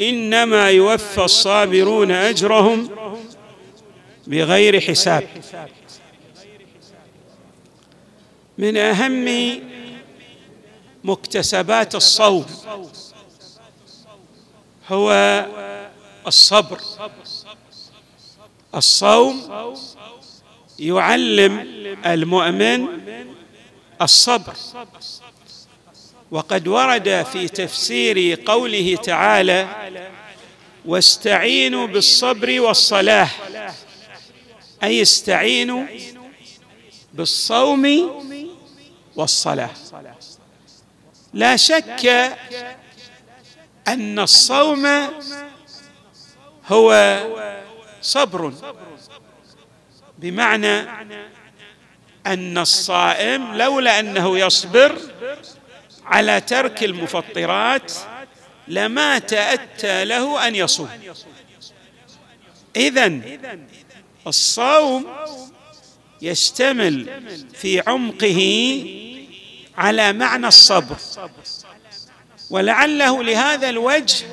إنما يوفى الصابرون أجرهم بغير حساب. من أهم مكتسبات الصوم هو الصبر. الصوم يعلم المؤمن الصبر. وقد ورد في تفسير قوله تعالى واستعينوا بالصبر والصلاة. أي استعينوا بالصوم والصلاة. لا شك أن الصوم هو صبر بمعنى أن الصائم لولا أنه يصبر على ترك المفطرات لما تأتى له أن يصوم. اذا الصوم يشتمل في عمقه على معنى الصبر. ولعله لهذا الوجه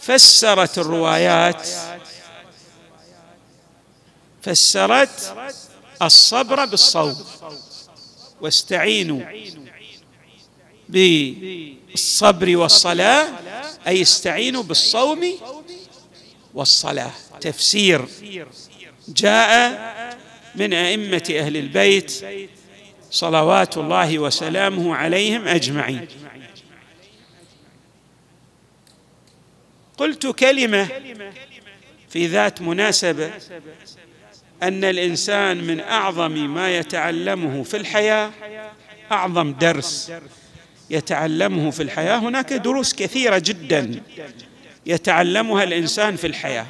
فسرت الروايات فسرت الصبر بالصوم. واستعينوا بالصبر والصلاة أي استعينوا بالصوم والصلاة. تفسير جاء من أئمة أهل البيت صلوات الله وسلامه عليهم أجمعين. قلت كلمة في ذات مناسبة أن الإنسان من أعظم ما يتعلمه في الحياة أعظم درس. يتعلمه في الحياة. هناك دروس كثيرة جدا يتعلمها الإنسان في الحياة.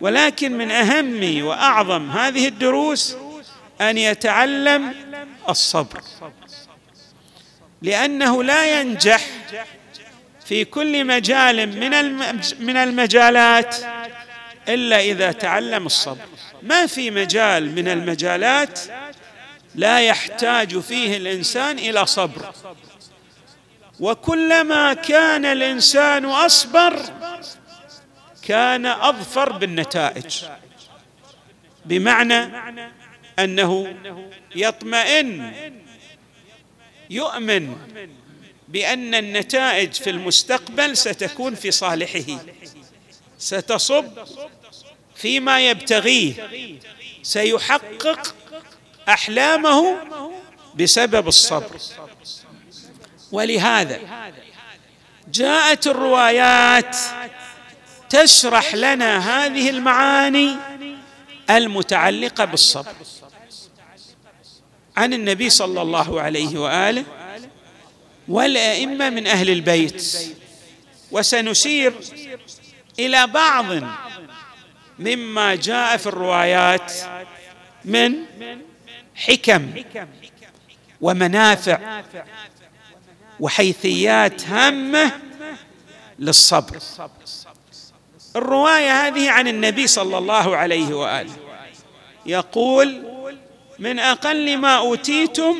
ولكن من أهم وأعظم هذه الدروس أن يتعلم الصبر لأنه لا ينجح في كل مجال من من المجالات إلا إذا تعلم الصبر. ما في مجال من المجالات لا يحتاج فيه الإنسان إلى صبر. وكلما كان الإنسان أصبر كان أظفر بالنتائج. بمعنى أنه يطمئن يؤمن بأن النتائج في المستقبل ستكون في صالحه ستصب فيما يبتغيه سيحقق أحلامه بسبب الصبر. ولهذا جاءت الروايات تشرح لنا هذه المعاني المتعلقة بالصبر. عن النبي صلى الله عليه وآله والأئمة من أهل البيت وسنشير إلى بعض مما جاء في الروايات من حكم ومنافع وحيثيات هامة للصبر. الرواية هذه عن النبي صلى الله عليه وآله. يقول من أقل ما أوتيتم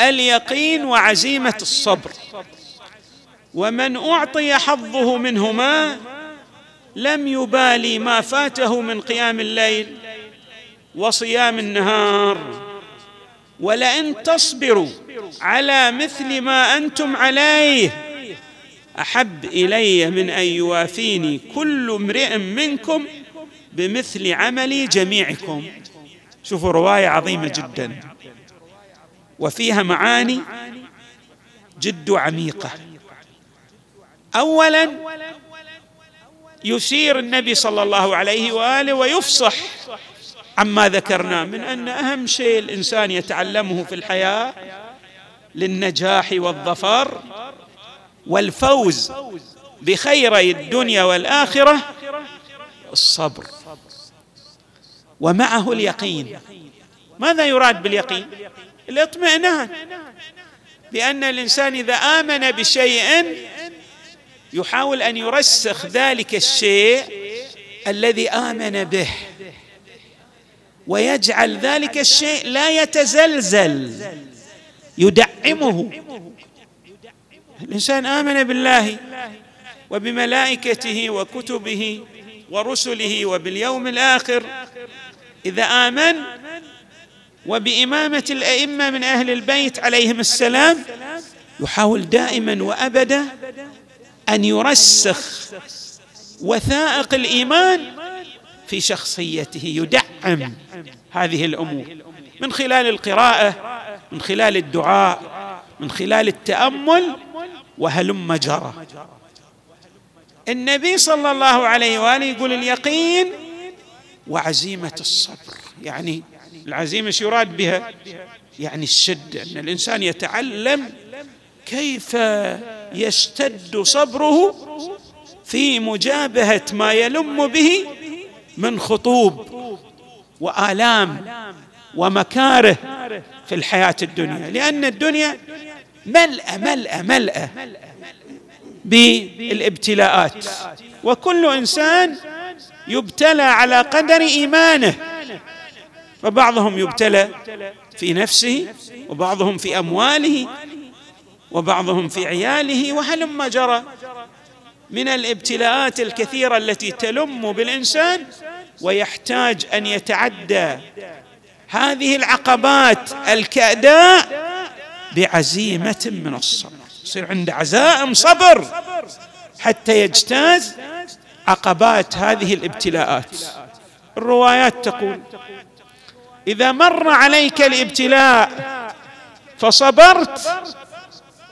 اليقين وعزيمة الصبر ومن أعطي حظه منهما لم يبالي ما فاته من قيام الليل وصيام النهار. ولئن تصبروا على مثل ما أنتم عليه أحب إلي من أن يوافيني كل امرئ منكم بمثل عمل جميعكم. شوفوا رواية عظيمة جدا. وفيها معاني جد عميقة. اولا يشير النبي صلى الله عليه وآله ويفصح عما ذكرناه من أن أهم شيء الإنسان يتعلمه في الحياة للنجاح والظفر والفوز بخيري الدنيا والآخرة الصبر. ومعه اليقين. ماذا يراد باليقين؟ الاطمئنان. بأن الإنسان إذا آمن بشيء يحاول أن يرسخ ذلك الشيء الذي آمن به. ويجعل ذلك الشيء لا يتزلزل. يدعمه. الإنسان آمن بالله وبملائكته وكتبه ورسله وباليوم الآخر. إذا آمن وبإمامة الأئمة من أهل البيت عليهم السلام يحاول دائما وابدا أن يرسخ وثائق الإيمان في شخصيته يدعم هذه الأمور. من خلال القراءة من خلال الدعاء من خلال التأمل وهلم جرى. النبي صلى الله عليه وآله يقول اليقين وعزيمة الصبر. يعني العزيمة إيش يراد بها؟ يعني الشدة أن الإنسان يتعلم كيف يشتد صبره في مجابهة ما يلم به من خطوب وآلام ومكاره في الحياة الدنيا. لأن الدنيا ملأ ملأ ملأ بالابتلاءات. وكل إنسان يبتلى على قدر إيمانه. فبعضهم يبتلى في نفسه وبعضهم في أمواله وبعضهم في عياله وهلم جرى من الابتلاءات الكثيرة التي تلم بالإنسان ويحتاج أن يتعدى هذه العقبات الكأداء بعزيمة من الصبر. يصير عنده عزائم صبر؟ حتى يجتاز عقبات هذه الابتلاءات. الروايات تقول إذا مر عليك الابتلاء فصبرت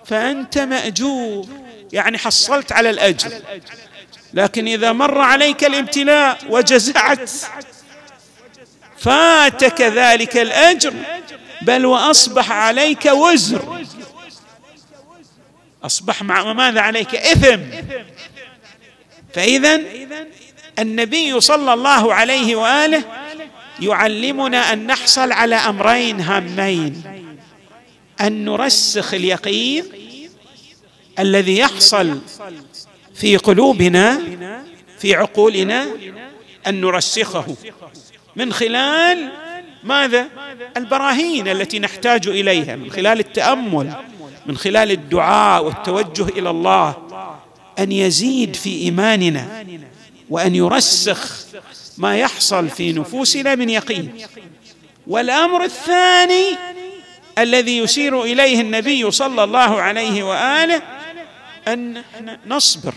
فأنت مأجور. يعني حصلت على الأجر. لكن إذا مر عليك الابتلاء وجزعت فاتك ذلك الأجر بل وأصبح عليك وزر. أصبح مع ماذا عليك؟ إثم. فاذا النبي صلى الله عليه وآله يعلمنا أن نحصل على أمرين هامين. أن نرسخ اليقين الذي يحصل في قلوبنا في عقولنا أن نرسخه. من خلال ماذا؟ البراهين التي نحتاج إليها من خلال التأمل من خلال الدعاء والتوجه إلى الله أن يزيد في إيماننا وأن يرسخ ما يحصل في نفوسنا من يقين. والأمر الثاني الذي يشير إليه النبي صلى الله عليه وآله أن نصبر.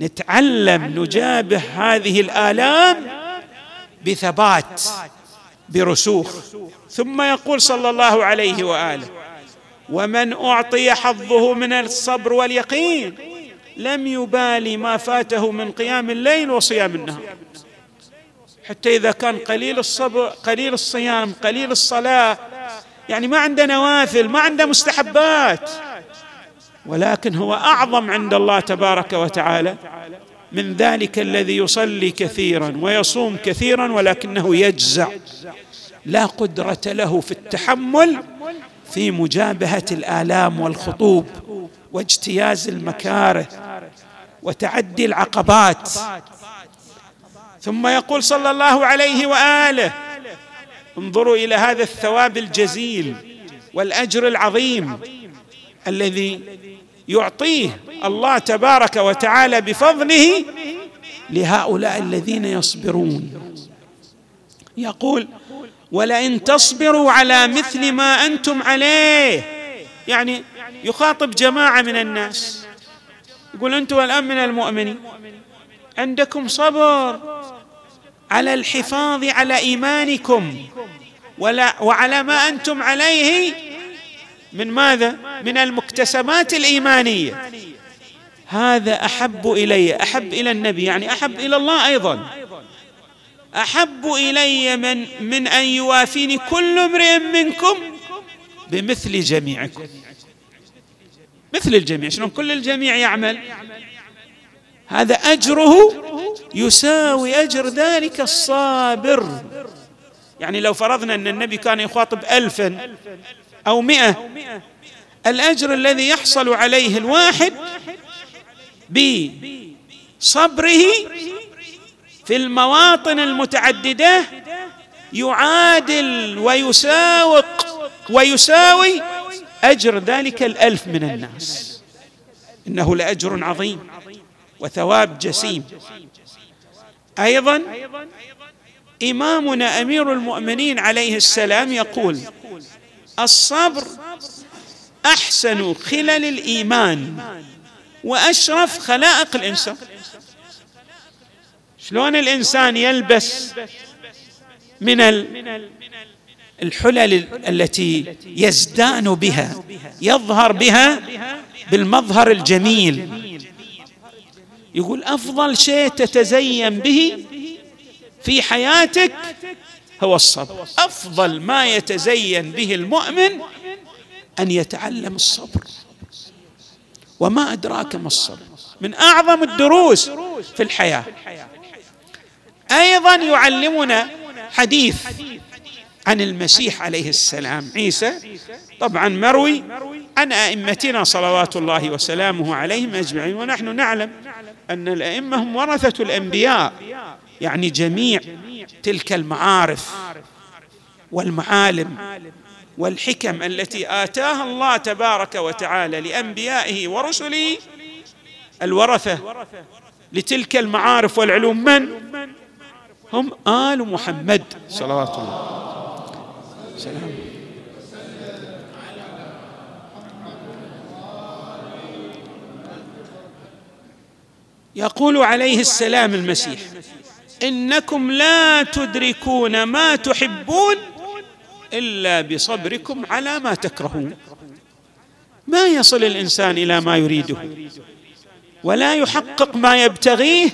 نتعلم نجابه هذه الآلام بثبات برسوخ. ثم يقول صلى الله عليه وآله ومن أعطي حظه من الصبر واليقين لم يبالي ما فاته من قيام الليل وصيام النهار. حتى إذا كان قليل الصبر قليل الصيام قليل الصلاة يعني ما عنده نوافل ما عنده مستحبات. ولكن هو أعظم عند الله تبارك وتعالى من ذلك الذي يصلي كثيرا ويصوم كثيرا ولكنه يجزع لا قدرة له في التحمل في مجابهة الآلام والخطوب واجتياز المكاره وتعدي العقبات. ثم يقول صلى الله عليه وآله انظروا إلى هذا الثواب الجزيل والأجر العظيم الذي يعطيه الله تبارك وتعالى بفضله لهؤلاء الذين يصبرون. يقول ولئن تصبروا على مثل ما أنتم عليه. يعني يخاطب جماعة من الناس. يقول أنتم الآن من المؤمنين. عندكم صبر على الحفاظ على إيمانكم ولا وعلى ما أنتم عليه من ماذا؟ من المكتسبات الإيمانية. هذا أحب إلي أحب إلى النبي يعني أحب إلى الله أيضا. أحب إلي من من أن يوافيني كل امرئ منكم بمثل جميعكم. مثل الجميع شلون كل الجميع يعمل؟ هذا أجره يساوي أجر ذلك الصابر. يعني لو فرضنا أن النبي كان يخاطب الفا أو مئة. الأجر الذي يحصل عليه الواحد بصبره في المواطن المتعددة يعادل ويساوق ويساوي أجر ذلك الألف من الناس. إنه لأجر عظيم وثواب جسيم. أيضا إمامنا أمير المؤمنين عليه السلام يقول الصبر أحسن خلل الإيمان وأشرف خلائق الإنسان. شلون الإنسان يلبس من الحلل التي يزدان بها يظهر بها بالمظهر الجميل. يقول أفضل شيء تتزين به في حياتك هو الصبر. أفضل ما يتزين به المؤمن أن يتعلم الصبر. وما أدراك ما الصبر. من أعظم الدروس في الحياة. أيضا يعلمنا حديث عن المسيح عليه السلام. عيسى طبعا مروي عن أئمتنا صلوات الله وسلامه عليهم أجمعين. ونحن نعلم أن الأئمة هم ورثة الأنبياء يعني جميع تلك المعارف والمعالم والحكم التي آتاها الله تبارك وتعالى لأنبيائه ورسله الورثة لتلك المعارف والعلوم من؟ هم آل محمد. صلوات الله. سلام. يقول عليه السلام المسيح إنكم لا تدركون ما تحبون إلا بصبركم على ما تكرهون. ما يصل الإنسان إلى ما يريده ولا يحقق ما يبتغيه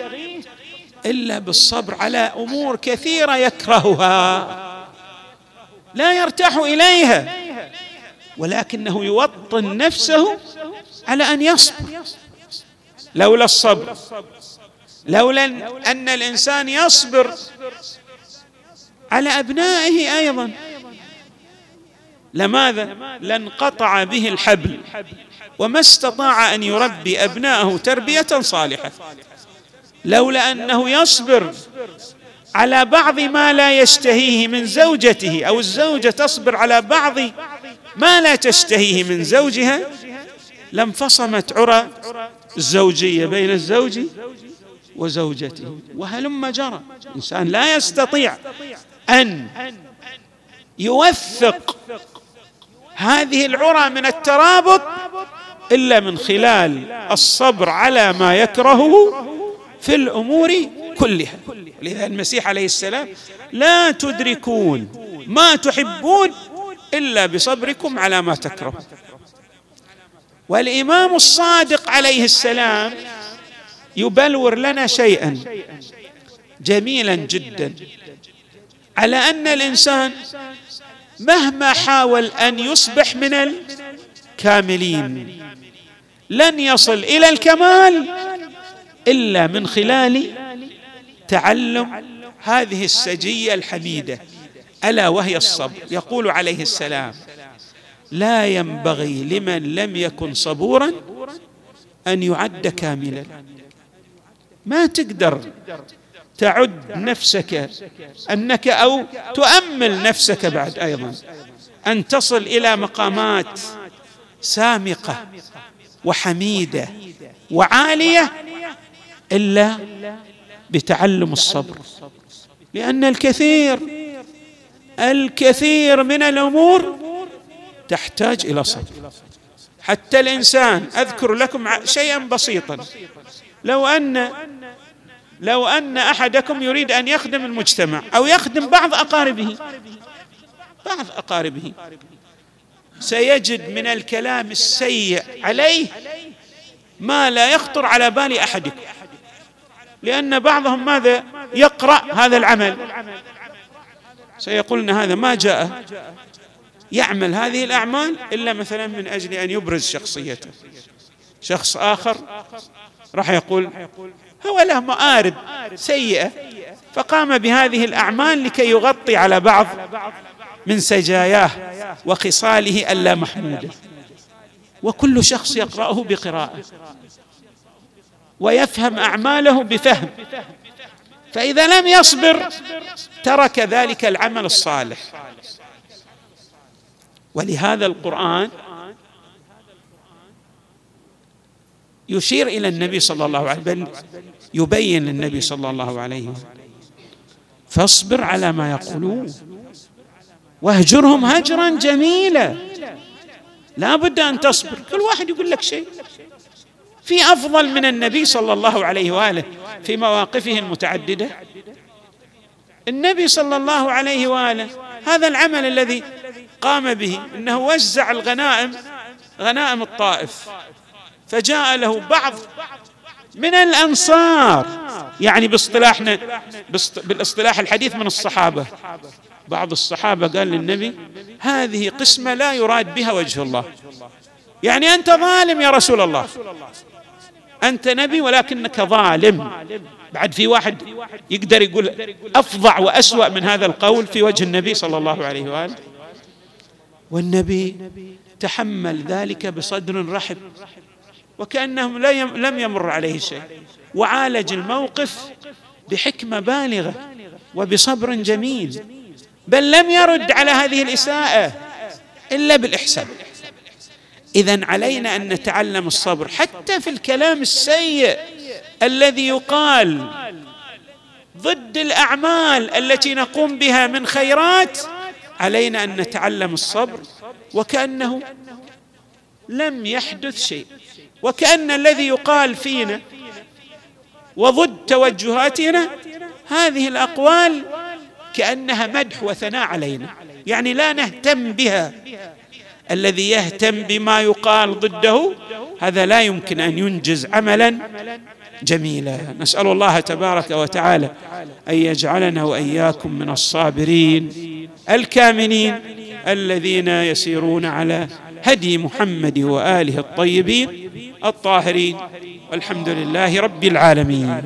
إلا بالصبر على أمور كثيرة يكرهها لا يرتاح إليها ولكنه يوطن نفسه على أن يصبر. لولا الصبر لولا أن الإنسان يصبر على أبنائه أيضا. لماذا؟ لانقطع به الحبل وما استطاع أن يربي ابناءه تربية صالحة. لولا أنه يصبر على بعض ما لا يشتهيه من زوجته أو الزوجة تصبر على بعض ما لا تشتهيه من زوجها لانفصمت عرى الزوجية بين الزوج وزوجته وهلم جرى. الانسان لا يستطيع أن يوثق هذه العرى من الترابط إلا من خلال الصبر على ما يكرهه في الأمور كلها. لذا المسيح عليه السلام لا تدركون ما تحبون إلا بصبركم على ما تكرهون. والإمام الصادق عليه السلام يبلور لنا شيئا جميلا جدا. على أن الإنسان مهما حاول أن يصبح من الكاملين لن يصل إلى الكمال إلا من خلال تعلم هذه السجية الحميدة ألا وهي الصبر. يقول عليه السلام لا ينبغي لمن لم يكن صبورا أن يعد كاملا. ما تقدر تعد نفسك أنك أو تؤمل نفسك بعد أيضا. أن تصل إلى مقامات سامقة وحميدة وعالية إلا بتعلم الصبر. لأن الكثير الكثير من الأمور تحتاج إلى صبر. حتى الإنسان أذكر لكم شيئا بسيطا. لو أن لو أن أحدكم يريد أن يخدم المجتمع أو يخدم بعض أقاربه بعض أقاربه سيجد من الكلام السيء عليه ما لا يخطر على بال أحدكم. لأن بعضهم ماذا؟ يقرأ هذا العمل. سيقولن هذا ما جاء يعمل هذه الأعمال إلا مثلا من أجل أن يبرز شخصيته. شخص آخر راح يقول هو له مآرب سيئة فقام بهذه الأعمال لكي يغطي على بعض من سجاياه وخصاله اللا محموده. وكل شخص يقرأه بقراءة ويفهم أعماله بفهم. فإذا لم يصبر ترك ذلك العمل الصالح. ولهذا القرآن يشير إلى النبي صلى الله عليه وسلم يبين للنبي صلى الله عليه وسلم. فاصبر على ما يقولون واهجرهم هجرا جميلا. لا بد أن تصبر كل واحد يقول لك شيء. في أفضل من النبي صلى الله عليه وآله في مواقفه المتعددة. النبي صلى الله عليه وآله هذا العمل الذي قام به إنه وزع الغنائم غنائم الطائف. فجاء له بعض من الأنصار. يعني باصطلاحنا بالاصطلاح الحديث من الصحابة. بعض الصحابة قال للنبي هذه قسمة لا يراد بها وجه الله. يعني أنت ظالم يا رسول الله. أنت نبي ولكنك ظالم. بعد في واحد يقدر يقول أفظع وأسوأ من هذا القول في وجه النبي صلى الله عليه وآله. والنبي تحمل ذلك بصدر رحب. وكانه لم يمر عليه شيء. وعالج الموقف بحكمة بالغة وبصبر جميل. بل لم يرد على هذه الإساءة إلا بالإحسان. اذا علينا أن نتعلم الصبر حتى في الكلام السيء الذي يقال ضد الأعمال التي نقوم بها من خيرات. علينا أن نتعلم الصبر وكأنه لم يحدث شيء. وكأن الذي يقال فينا وضد توجهاتنا هذه الأقوال كأنها مدح وثناء علينا. يعني لا نهتم بها. الذي يهتم بما يقال ضده هذا لا يمكن أن ينجز عملا جميلا. نسأل الله تبارك وتعالى أن يجعلنا وإياكم من الصابرين الكاملين الذين يسيرون على هدي محمد وآله الطيبين الطاهرين والحمد لله رب العالمين.